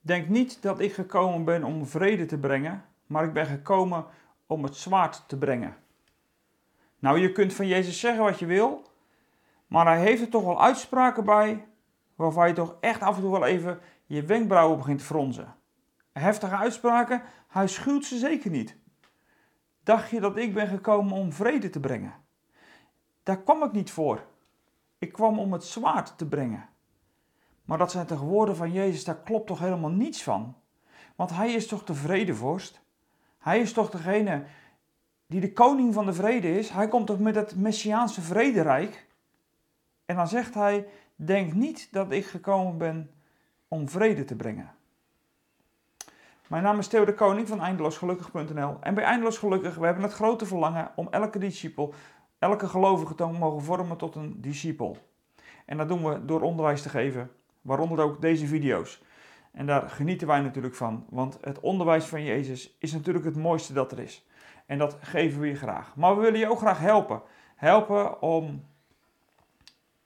Denk niet dat ik gekomen ben om vrede te brengen, maar ik ben gekomen om het zwaard te brengen. Nou, je kunt van Jezus zeggen wat je wil, maar hij heeft er toch wel uitspraken bij waarvan je toch echt af en toe wel even je wenkbrauwen begint te fronzen. Heftige uitspraken, hij schuwt ze zeker niet. Dacht je dat ik ben gekomen om vrede te brengen? Daar kwam ik niet voor. Ik kwam om het zwaard te brengen. Maar dat zijn toch woorden van Jezus, daar klopt toch helemaal niets van? Want hij is toch de vredevorst? Hij is toch degene die de koning van de vrede is? Hij komt toch met het messiaanse vrederijk? En dan zegt hij: Denk niet dat ik gekomen ben om vrede te brengen. Mijn naam is Theo de Koning van eindeloosgelukkig.nl en bij Eindeloos Gelukkig we hebben het grote verlangen om elke discipel, elke gelovige te mogen vormen tot een discipel. En dat doen we door onderwijs te geven, waaronder ook deze video's. En daar genieten wij natuurlijk van, want het onderwijs van Jezus is natuurlijk het mooiste dat er is. En dat geven we je graag. Maar we willen je ook graag helpen. Helpen om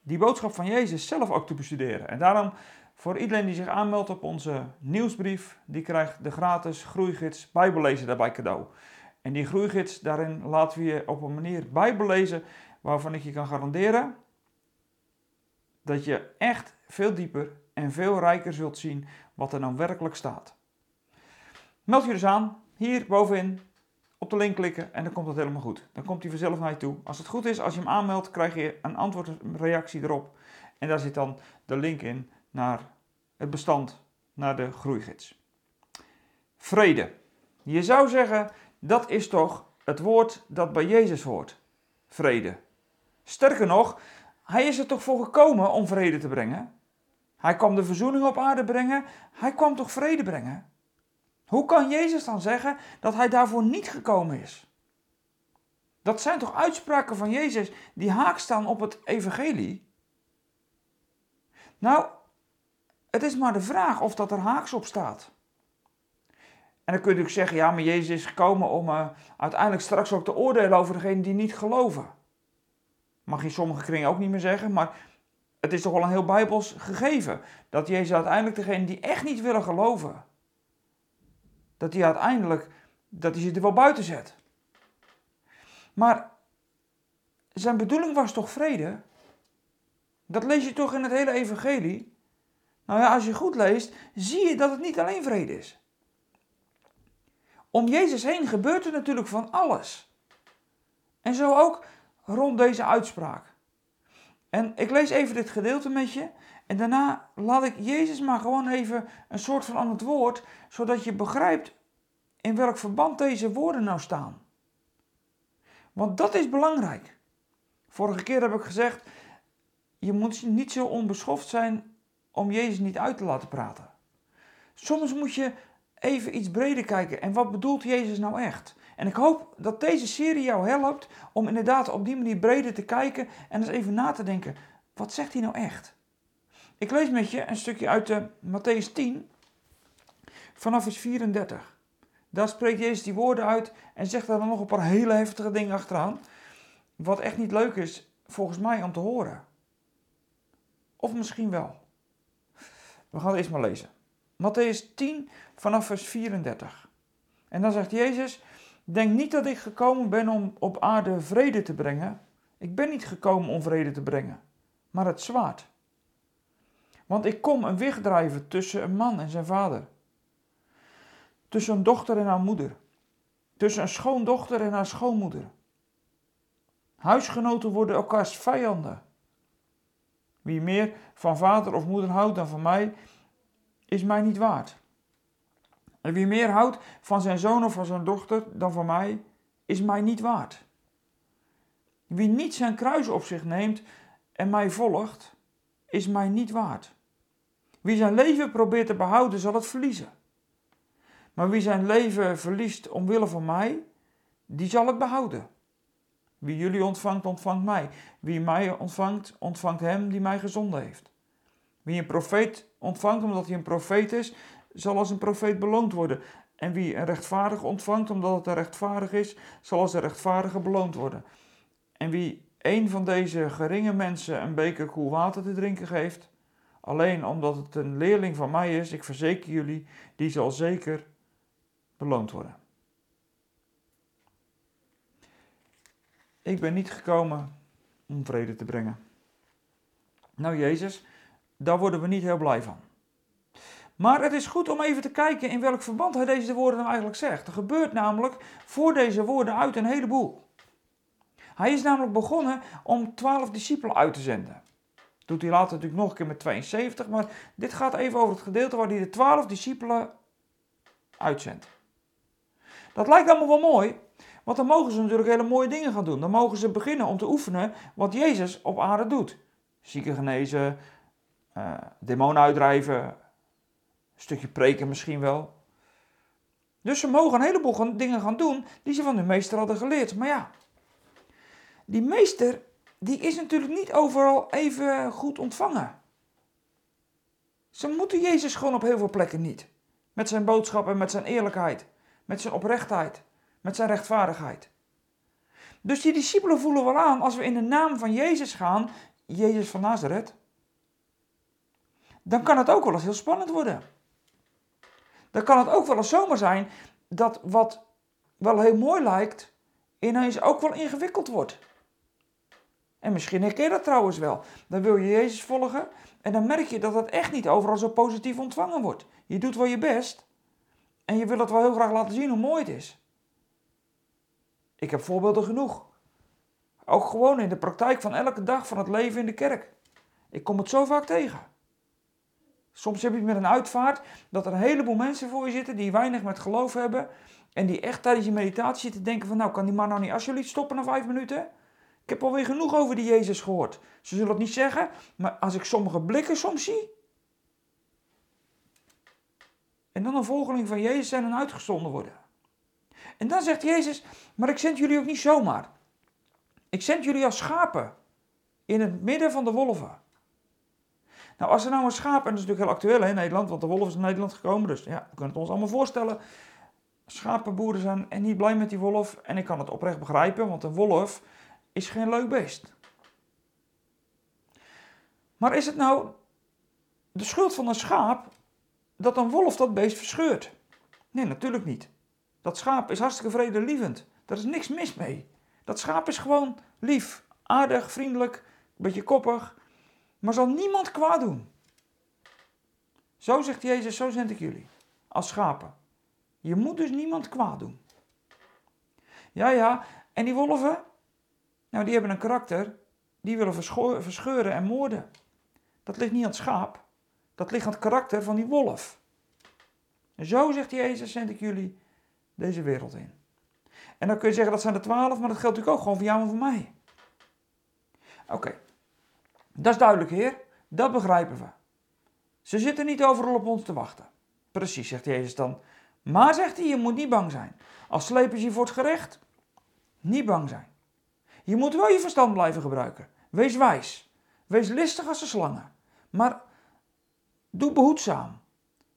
die boodschap van Jezus zelf ook te bestuderen. En daarom voor iedereen die zich aanmeldt op onze nieuwsbrief, die krijgt de gratis groeigids Bijbellezen daarbij cadeau. En die groeigids, daarin laten we je op een manier Bijbel lezen waarvan ik je kan garanderen dat je echt veel dieper en veel rijker zult zien wat er nou werkelijk staat. Meld je dus aan, hier bovenin, op de link klikken en dan komt het helemaal goed. Dan komt hij vanzelf naar je toe. Als het goed is, als je hem aanmeldt, krijg je een antwoordreactie erop. En daar zit dan de link in naar het bestand, naar de groeigids. Vrede. Je zou zeggen, dat is toch het woord dat bij Jezus hoort. Vrede. Sterker nog, hij is er toch voor gekomen om vrede te brengen? Hij kwam de verzoening op aarde brengen. Hij kwam toch vrede brengen? Hoe kan Jezus dan zeggen dat hij daarvoor niet gekomen is? Dat zijn toch uitspraken van Jezus die haak staan op het evangelie? Nou, het is maar de vraag of dat er haaks op staat. En dan kun je natuurlijk zeggen, ja, maar Jezus is gekomen om uh, uiteindelijk straks ook te oordelen over degenen die niet geloven. Mag je sommige kringen ook niet meer zeggen, maar het is toch wel een heel bijbels gegeven. Dat Jezus uiteindelijk degenen die echt niet willen geloven, dat hij uiteindelijk, dat hij ze er wel buiten zet. Maar zijn bedoeling was toch vrede? Dat lees je toch in het hele evangelie? Nou ja, als je goed leest, zie je dat het niet alleen vrede is. Om Jezus heen gebeurt er natuurlijk van alles. En zo ook rond deze uitspraak. En ik lees even dit gedeelte met je. En daarna laat ik Jezus maar gewoon even een soort van aan het woord, zodat je begrijpt in welk verband deze woorden nou staan. Want dat is belangrijk. Vorige keer heb ik gezegd, je moet niet zo onbeschoft zijn om Jezus niet uit te laten praten. Soms moet je even iets breder kijken. En wat bedoelt Jezus nou echt? En ik hoop dat deze serie jou helpt om inderdaad op die manier breder te kijken en eens even na te denken. Wat zegt hij nou echt? Ik lees met je een stukje uit de Matthäus 10, vanaf vers 34. Daar spreekt Jezus die woorden uit en zegt daar dan nog een paar hele heftige dingen achteraan. Wat echt niet leuk is, volgens mij, om te horen. Of misschien wel. We gaan het eerst maar lezen. Matthäus 10 vanaf vers 34. En dan zegt Jezus: Denk niet dat ik gekomen ben om op aarde vrede te brengen. Ik ben niet gekomen om vrede te brengen, maar het zwaard. Want ik kom een weg drijven tussen een man en zijn vader. Tussen een dochter en haar moeder. Tussen een schoondochter en haar schoonmoeder. Huisgenoten worden elkaars vijanden. Wie meer van vader of moeder houdt dan van mij, is mij niet waard. En wie meer houdt van zijn zoon of van zijn dochter dan van mij, is mij niet waard. Wie niet zijn kruis op zich neemt en mij volgt, is mij niet waard. Wie zijn leven probeert te behouden, zal het verliezen. Maar wie zijn leven verliest omwille van mij, die zal het behouden. Wie jullie ontvangt, ontvangt mij. Wie mij ontvangt, ontvangt hem die mij gezonden heeft. Wie een profeet ontvangt omdat hij een profeet is, zal als een profeet beloond worden. En wie een rechtvaardige ontvangt omdat het een rechtvaardig is, zal als een rechtvaardige beloond worden. En wie een van deze geringe mensen een beker koel water te drinken geeft, Alleen omdat het een leerling van mij is, ik verzeker jullie, die zal zeker beloond worden. Ik ben niet gekomen om vrede te brengen. Nou Jezus, daar worden we niet heel blij van. Maar het is goed om even te kijken in welk verband hij deze woorden nou eigenlijk zegt. Er gebeurt namelijk voor deze woorden uit een heleboel. Hij is namelijk begonnen om twaalf discipelen uit te zenden. Doet hij later natuurlijk nog een keer met 72, maar dit gaat even over het gedeelte waar hij de twaalf discipelen uitzendt. Dat lijkt allemaal wel mooi, want dan mogen ze natuurlijk hele mooie dingen gaan doen. Dan mogen ze beginnen om te oefenen wat Jezus op aarde doet. Zieken genezen, uh, demonen uitdrijven, een stukje preken misschien wel. Dus ze mogen een heleboel dingen gaan doen die ze van hun meester hadden geleerd. Maar ja, die meester die is natuurlijk niet overal even goed ontvangen. Ze moeten Jezus gewoon op heel veel plekken niet. Met zijn boodschap en met zijn eerlijkheid, met zijn oprechtheid, met zijn rechtvaardigheid. Dus die discipelen voelen wel aan als we in de naam van Jezus gaan, Jezus van Nazareth, dan kan het ook wel eens heel spannend worden. Dan kan het ook wel eens zomaar zijn dat wat wel heel mooi lijkt, ineens ook wel ingewikkeld wordt. En misschien herken je dat trouwens wel. Dan wil je Jezus volgen en dan merk je dat het echt niet overal zo positief ontvangen wordt. Je doet wel je best en je wil het wel heel graag laten zien hoe mooi het is. Ik heb voorbeelden genoeg. Ook gewoon in de praktijk van elke dag van het leven in de kerk. Ik kom het zo vaak tegen. Soms heb je het met een uitvaart dat er een heleboel mensen voor je zitten die weinig met geloof hebben. En die echt tijdens je meditatie zitten denken van nou kan die man nou niet alsjeblieft stoppen na vijf minuten? Ik heb alweer genoeg over die Jezus gehoord. Ze zullen het niet zeggen, maar als ik sommige blikken soms zie. En dan een volgeling van Jezus zijn en uitgezonden worden. En dan zegt Jezus, maar ik zend jullie ook niet zomaar. Ik zend jullie als schapen in het midden van de wolven. Nou, als er nou een schaap, en dat is natuurlijk heel actueel in Nederland, want de wolf is in Nederland gekomen, dus ja, we kunnen het ons allemaal voorstellen. Schapenboeren zijn en niet blij met die wolf. En ik kan het oprecht begrijpen, want een wolf is geen leuk beest. Maar is het nou de schuld van een schaap dat een wolf dat beest verscheurt? Nee, natuurlijk niet. Dat schaap is hartstikke vredelievend. Daar is niks mis mee. Dat schaap is gewoon lief, aardig, vriendelijk, een beetje koppig, maar zal niemand kwaad doen. Zo zegt Jezus, zo zend ik jullie, als schapen. Je moet dus niemand kwaad doen. Ja, ja, en die wolven, nou, die hebben een karakter, die willen verscheuren en moorden. Dat ligt niet aan het schaap, dat ligt aan het karakter van die wolf. En zo, zegt Jezus, zend ik jullie deze wereld in. En dan kun je zeggen dat zijn de twaalf, maar dat geldt natuurlijk ook gewoon voor jou en voor mij. Oké, dat is duidelijk, Heer. Dat begrijpen we. Ze zitten niet overal op ons te wachten. Precies, zegt Jezus dan. Maar, zegt hij, je moet niet bang zijn. Als slepen je voor het gerecht, niet bang zijn. Je moet wel je verstand blijven gebruiken. Wees wijs. Wees listig als de slangen. Maar doe behoedzaam.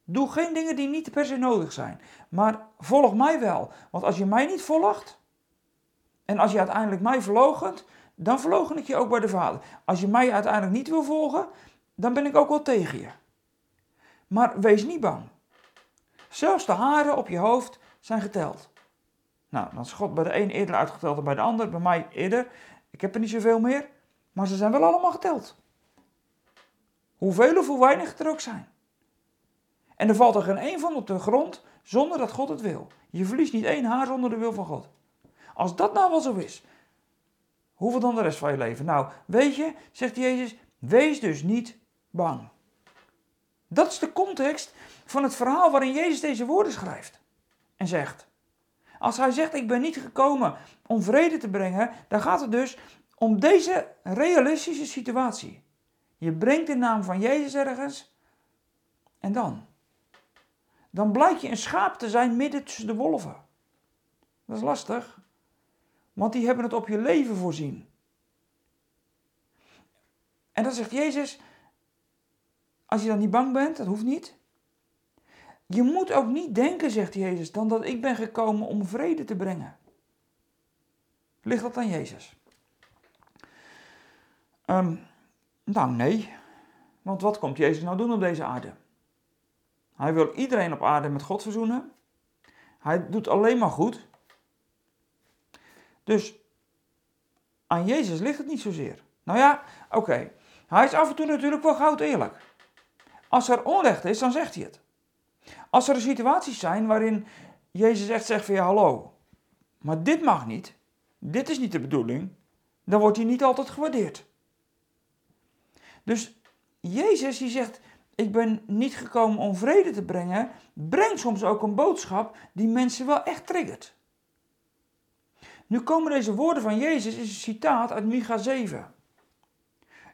Doe geen dingen die niet per se nodig zijn. Maar volg mij wel. Want als je mij niet volgt. En als je uiteindelijk mij verloochent. Dan verlogen ik je ook bij de Vader. Als je mij uiteindelijk niet wil volgen. Dan ben ik ook wel tegen je. Maar wees niet bang. Zelfs de haren op je hoofd zijn geteld. Nou, dan is God bij de een eerder uitgeteld dan bij de ander. Bij mij eerder. Ik heb er niet zoveel meer. Maar ze zijn wel allemaal geteld. Hoeveel of hoe weinig er ook zijn. En er valt er geen één van op de grond zonder dat God het wil. Je verliest niet één haar zonder de wil van God. Als dat nou wel zo is, hoeveel dan de rest van je leven? Nou, weet je, zegt Jezus, wees dus niet bang. Dat is de context van het verhaal waarin Jezus deze woorden schrijft. En zegt, als hij zegt, ik ben niet gekomen om vrede te brengen, dan gaat het dus om deze realistische situatie. Je brengt de naam van Jezus ergens en dan? Dan blijkt je een schaap te zijn midden tussen de wolven. Dat is lastig, want die hebben het op je leven voorzien. En dan zegt Jezus, als je dan niet bang bent, dat hoeft niet. Je moet ook niet denken, zegt Jezus, dan dat ik ben gekomen om vrede te brengen. Ligt dat aan Jezus? Um, nou, nee. Want wat komt Jezus nou doen op deze aarde? Hij wil iedereen op aarde met God verzoenen. Hij doet alleen maar goed. Dus aan Jezus ligt het niet zozeer. Nou ja, oké. Hij is af en toe natuurlijk wel goud eerlijk. Als er onrecht is, dan zegt hij het. Als er situaties zijn waarin Jezus echt zegt van ja, hallo, maar dit mag niet, dit is niet de bedoeling, dan wordt hij niet altijd gewaardeerd. Dus Jezus die zegt, ik ben niet gekomen om vrede te brengen, brengt soms ook een boodschap die mensen wel echt triggert. Nu komen deze woorden van Jezus, is een citaat uit Micha 7.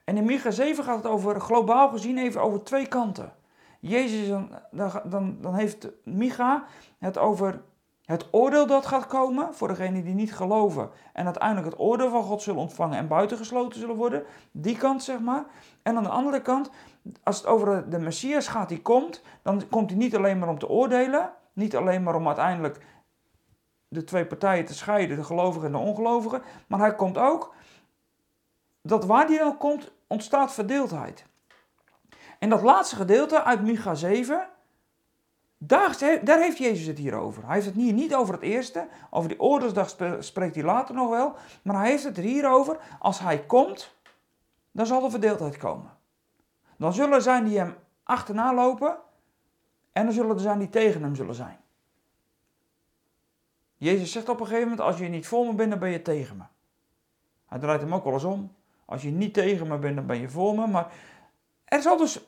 En in Micha 7 gaat het over, globaal gezien, even over twee kanten. Jezus, dan, dan, dan heeft Micha het over het oordeel dat gaat komen voor degenen die niet geloven en uiteindelijk het oordeel van God zullen ontvangen en buitengesloten zullen worden. Die kant, zeg maar. En aan de andere kant, als het over de Messias gaat die komt, dan komt hij niet alleen maar om te oordelen, niet alleen maar om uiteindelijk de twee partijen te scheiden, de gelovigen en de ongelovigen, maar hij komt ook dat waar die dan komt, ontstaat verdeeldheid. En dat laatste gedeelte uit Micha 7, daar, heeft Jezus het hier over. Hij heeft het hier niet over het eerste, over die oordeelsdag spreekt hij later nog wel, maar hij heeft het er hier over, als hij komt, dan zal er verdeeldheid komen. Dan zullen er zijn die hem achterna lopen en er zullen er zijn die tegen hem zullen zijn. Jezus zegt op een gegeven moment, als je niet voor me bent, dan ben je tegen me. Hij draait hem ook wel eens om. Als je niet tegen me bent, dan ben je voor me. Maar er zal dus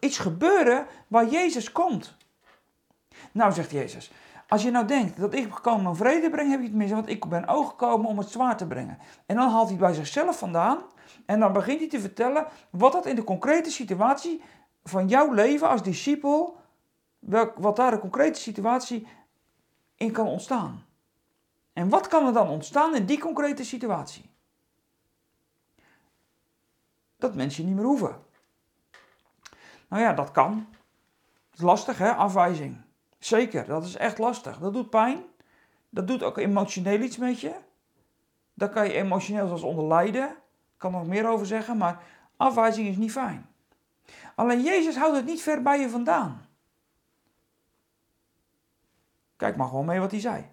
iets gebeuren waar Jezus komt. Nou, zegt Jezus, als je nou denkt dat ik gekomen om vrede te brengen, heb je het mis. Want ik ben ook gekomen om het zwaar te brengen. En dan haalt hij bij zichzelf vandaan. En dan begint hij te vertellen wat dat in de concrete situatie van jouw leven als discipel, wat daar de concrete situatie in kan ontstaan. En wat kan er dan ontstaan in die concrete situatie? Dat mensen niet meer hoeven. Nou ja, dat kan. Het is lastig hè, afwijzing. Zeker, dat is echt lastig. Dat doet pijn. Dat doet ook emotioneel iets met je. Daar kan je emotioneel zelfs onder lijden. Ik kan er nog meer over zeggen, maar afwijzing is niet fijn. Alleen Jezus houdt het niet ver bij je vandaan. Kijk maar gewoon mee wat hij zei.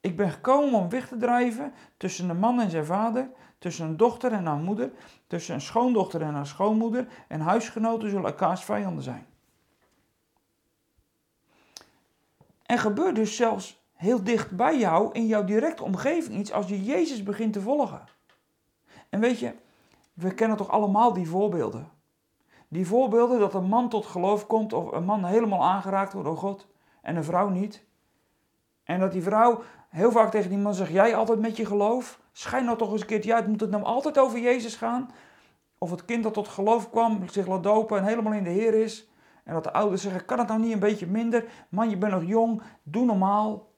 Ik ben gekomen om weg te drijven tussen een man en zijn vader, tussen een dochter en haar moeder, tussen een schoondochter en haar schoonmoeder, en huisgenoten zullen elkaars vijanden zijn. En gebeurt dus zelfs heel dicht bij jou, in jouw directe omgeving, iets als je Jezus begint te volgen. En weet je, we kennen toch allemaal die voorbeelden. Die voorbeelden dat een man tot geloof komt of een man helemaal aangeraakt wordt door God en een vrouw niet. En dat die vrouw heel vaak tegen die man zegt: Jij altijd met je geloof? Schijn nou toch eens een keertje uit. Moet het nou altijd over Jezus gaan? Of het kind dat tot geloof kwam, zich laat dopen en helemaal in de Heer is. En dat de ouders zeggen: Kan het nou niet een beetje minder? Man, je bent nog jong, doe normaal.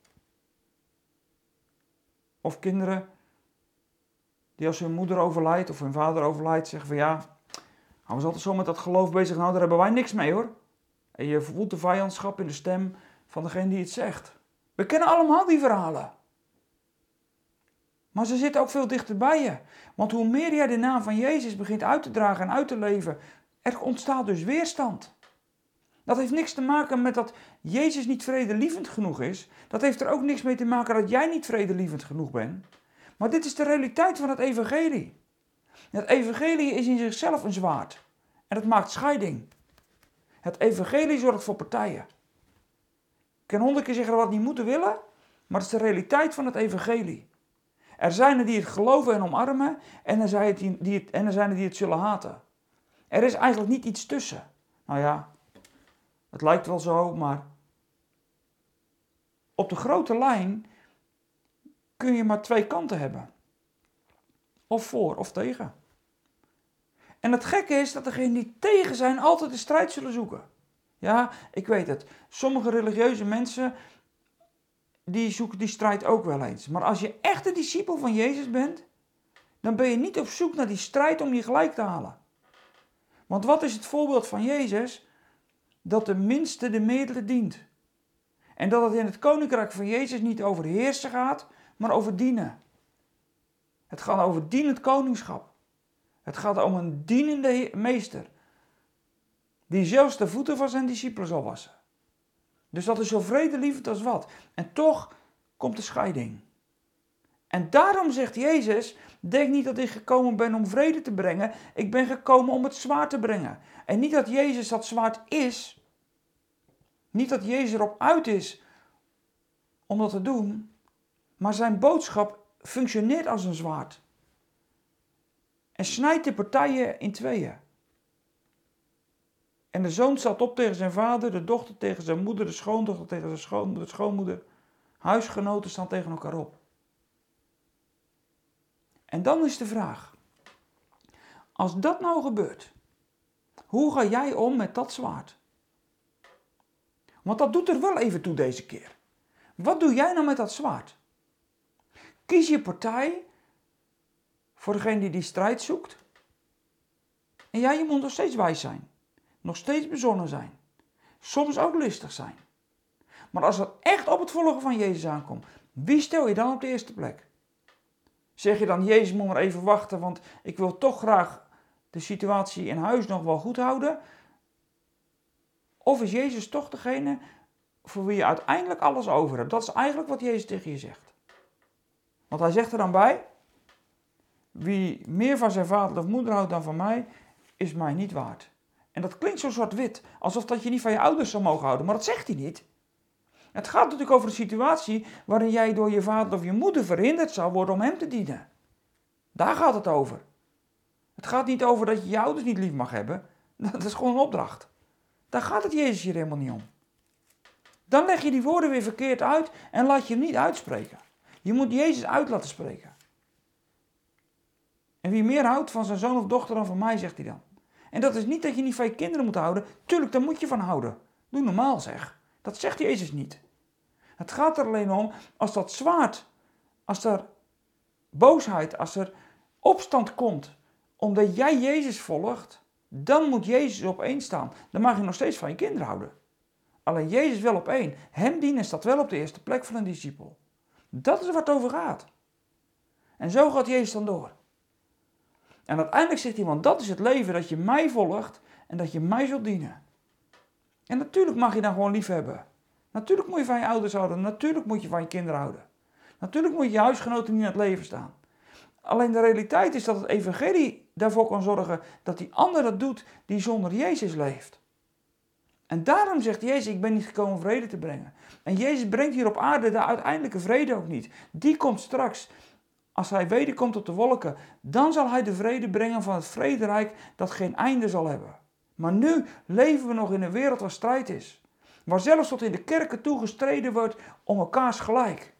Of kinderen die als hun moeder overlijdt of hun vader overlijdt, zeggen van ja, hij was altijd zo met dat geloof bezig, nou daar hebben wij niks mee hoor. En je voelt de vijandschap in de stem van degene die het zegt. We kennen allemaal die verhalen. Maar ze zitten ook veel dichter bij je. Want hoe meer jij de naam van Jezus begint uit te dragen en uit te leven, er ontstaat dus weerstand. Dat heeft niks te maken met dat Jezus niet vredelievend genoeg is. Dat heeft er ook niks mee te maken dat jij niet vredelievend genoeg bent. Maar dit is de realiteit van het evangelie. Het evangelie is in zichzelf een zwaard. En het maakt scheiding. Het evangelie zorgt voor partijen. Kan honderd keer zeggen wat niet moeten willen, maar het is de realiteit van het evangelie. Er zijn er die het geloven en omarmen en er zijn die het, en er, zijn er die het zullen haten. Er is eigenlijk niet iets tussen. Nou ja, het lijkt wel zo, maar op de grote lijn kun je maar twee kanten hebben. Of voor of tegen. En het gekke is dat degenen die tegen zijn altijd de strijd zullen zoeken. Ja, ik weet het. Sommige religieuze mensen die zoeken die strijd ook wel eens. Maar als je echt een discipel van Jezus bent, dan ben je niet op zoek naar die strijd om die gelijk te halen. Want wat is het voorbeeld van Jezus? Dat de minste de meerdere dient. En dat het in het koninkrijk van Jezus niet over heersen gaat, maar over dienen. Het gaat over dienend koningschap. Het gaat om een dienende meester. Die zelfs de voeten van zijn discipelen zal wassen. Dus dat is zo vredelievend als wat. En toch komt de scheiding. En daarom zegt Jezus: Denk niet dat ik gekomen ben om vrede te brengen. Ik ben gekomen om het zwaard te brengen. En niet dat Jezus dat zwaard is. Niet dat Jezus erop uit is om dat te doen. Maar zijn boodschap functioneert als een zwaard. En snijdt de partijen in tweeën. En de zoon staat op tegen zijn vader, de dochter tegen zijn moeder, de schoondochter tegen zijn schoonmoeder, de schoonmoeder. Huisgenoten staan tegen elkaar op. En dan is de vraag: als dat nou gebeurt, hoe ga jij om met dat zwaard? Want dat doet er wel even toe deze keer. Wat doe jij nou met dat zwaard? Kies je partij voor degene die die strijd zoekt? En jij, je moet nog steeds wijs zijn. Nog steeds bezonnen zijn. Soms ook lustig zijn. Maar als het echt op het volgen van Jezus aankomt, wie stel je dan op de eerste plek? Zeg je dan, Jezus moet maar even wachten, want ik wil toch graag de situatie in huis nog wel goed houden? Of is Jezus toch degene voor wie je uiteindelijk alles over hebt? Dat is eigenlijk wat Jezus tegen je zegt. Want hij zegt er dan bij, wie meer van zijn vader of moeder houdt dan van mij, is mij niet waard. En dat klinkt zo zwart-wit, alsof dat je niet van je ouders zou mogen houden, maar dat zegt hij niet. Het gaat natuurlijk over een situatie waarin jij door je vader of je moeder verhinderd zou worden om hem te dienen. Daar gaat het over. Het gaat niet over dat je je ouders niet lief mag hebben. Dat is gewoon een opdracht. Daar gaat het Jezus hier helemaal niet om. Dan leg je die woorden weer verkeerd uit en laat je hem niet uitspreken. Je moet Jezus uit laten spreken. En wie meer houdt van zijn zoon of dochter dan van mij, zegt hij dan. En dat is niet dat je niet van je kinderen moet houden. Tuurlijk, daar moet je van houden. Doe normaal zeg. Dat zegt Jezus niet. Het gaat er alleen om, als dat zwaard, als er boosheid, als er opstand komt, omdat jij Jezus volgt, dan moet Jezus op één staan. Dan mag je nog steeds van je kinderen houden. Alleen Jezus wel op één. Hem dienen staat wel op de eerste plek van een discipel. Dat is waar het over gaat. En zo gaat Jezus dan door. En uiteindelijk zegt hij, want dat is het leven, dat je mij volgt en dat je mij zult dienen. En natuurlijk mag je dan gewoon lief hebben. Natuurlijk moet je van je ouders houden. Natuurlijk moet je van je kinderen houden. Natuurlijk moet je je huisgenoten niet in het leven staan. Alleen de realiteit is dat het evangelie daarvoor kan zorgen dat die ander dat doet die zonder Jezus leeft. En daarom zegt Jezus, ik ben niet gekomen om vrede te brengen. En Jezus brengt hier op aarde de uiteindelijke vrede ook niet. Die komt straks. Als hij wederkomt op de wolken, dan zal hij de vrede brengen van het vrederijk dat geen einde zal hebben. Maar nu leven we nog in een wereld waar strijd is. Waar zelfs tot in de kerken toe gestreden wordt om elkaars gelijk.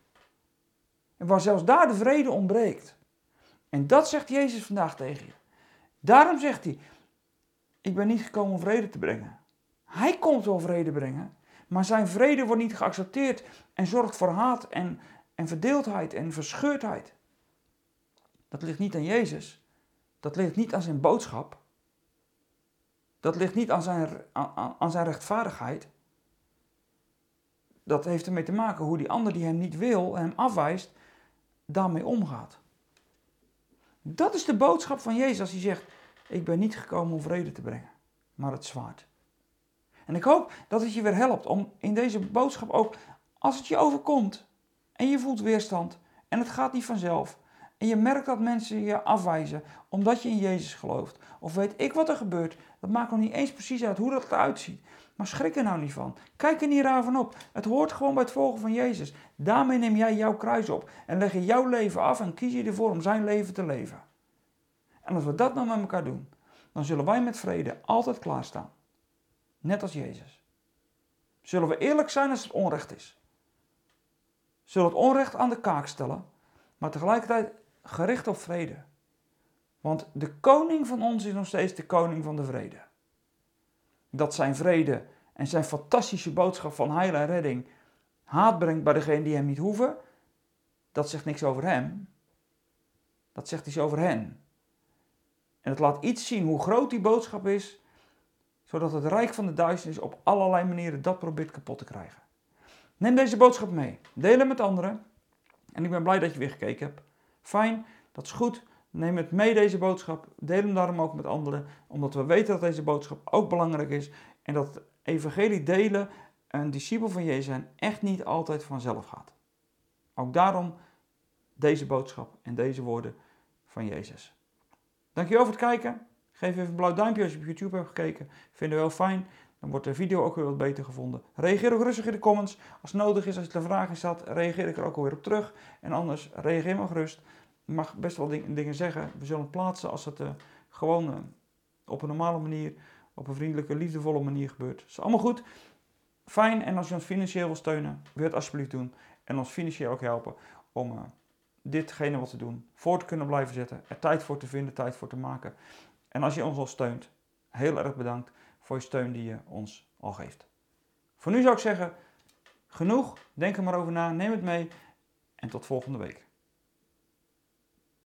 En waar zelfs daar de vrede ontbreekt. En dat zegt Jezus vandaag tegen je. Daarom zegt hij, ik ben niet gekomen om vrede te brengen. Hij komt wel vrede brengen, maar zijn vrede wordt niet geaccepteerd en zorgt voor haat en, en verdeeldheid en verscheurdheid. Dat ligt niet aan Jezus. Dat ligt niet aan zijn boodschap. Dat ligt niet aan zijn, aan, zijn rechtvaardigheid. Dat heeft ermee te maken hoe die ander die hem niet wil en hem afwijst, daarmee omgaat. Dat is de boodschap van Jezus als hij zegt: Ik ben niet gekomen om vrede te brengen, maar het zwaard. En ik hoop dat het je weer helpt om in deze boodschap ook, als het je overkomt en je voelt weerstand en het gaat niet vanzelf en je merkt dat mensen je afwijzen omdat je in Jezus gelooft, of weet ik wat er gebeurt, dat maakt nog niet eens precies uit hoe dat eruit ziet. Maar schrik er nou niet van. Kijk er niet raar van op. Het hoort gewoon bij het volgen van Jezus. Daarmee neem jij jouw kruis op en leg je jouw leven af en kies je ervoor om zijn leven te leven. En als we dat nou met elkaar doen, dan zullen wij met vrede altijd klaarstaan. Net als Jezus. Zullen we eerlijk zijn als het onrecht is. Zullen het onrecht aan de kaak stellen, maar tegelijkertijd gericht op vrede. Want de koning van ons is nog steeds de koning van de vrede. Dat zijn vrede en zijn fantastische boodschap van heil en redding haat brengt bij degenen die hem niet hoeven, dat zegt niks over hem. Dat zegt iets over hen. En het laat iets zien hoe groot die boodschap is, zodat het rijk van de duisternis op allerlei manieren dat probeert kapot te krijgen. Neem deze boodschap mee, deel hem met anderen. En ik ben blij dat je weer gekeken hebt. Fijn, dat is goed. Neem het mee, deze boodschap. Deel hem daarom ook met anderen. Omdat we weten dat deze boodschap ook belangrijk is. En dat evangelie delen, een discipel van Jezus zijn, echt niet altijd vanzelf gaat. Ook daarom deze boodschap en deze woorden van Jezus. Dankjewel voor het kijken. Geef even een blauw duimpje als je op YouTube hebt gekeken. Vinden we wel fijn. Dan wordt de video ook weer wat beter gevonden. Reageer ook rustig in de comments. Als nodig is, als je er is zat, reageer ik er ook alweer op terug. En anders, reageer maar gerust. Je mag best wel dingen zeggen. We zullen plaatsen als het uh, gewoon uh, op een normale manier, op een vriendelijke, liefdevolle manier gebeurt. Dat is allemaal goed. Fijn. En als je ons financieel wil steunen, wil het alsjeblieft doen. En ons financieel ook helpen om uh, ditgene wat te doen, voor te kunnen blijven zetten. Er tijd voor te vinden, tijd voor te maken. En als je ons al steunt, heel erg bedankt voor je steun die je ons al geeft. Voor nu zou ik zeggen, genoeg, denk er maar over na, neem het mee en tot volgende week.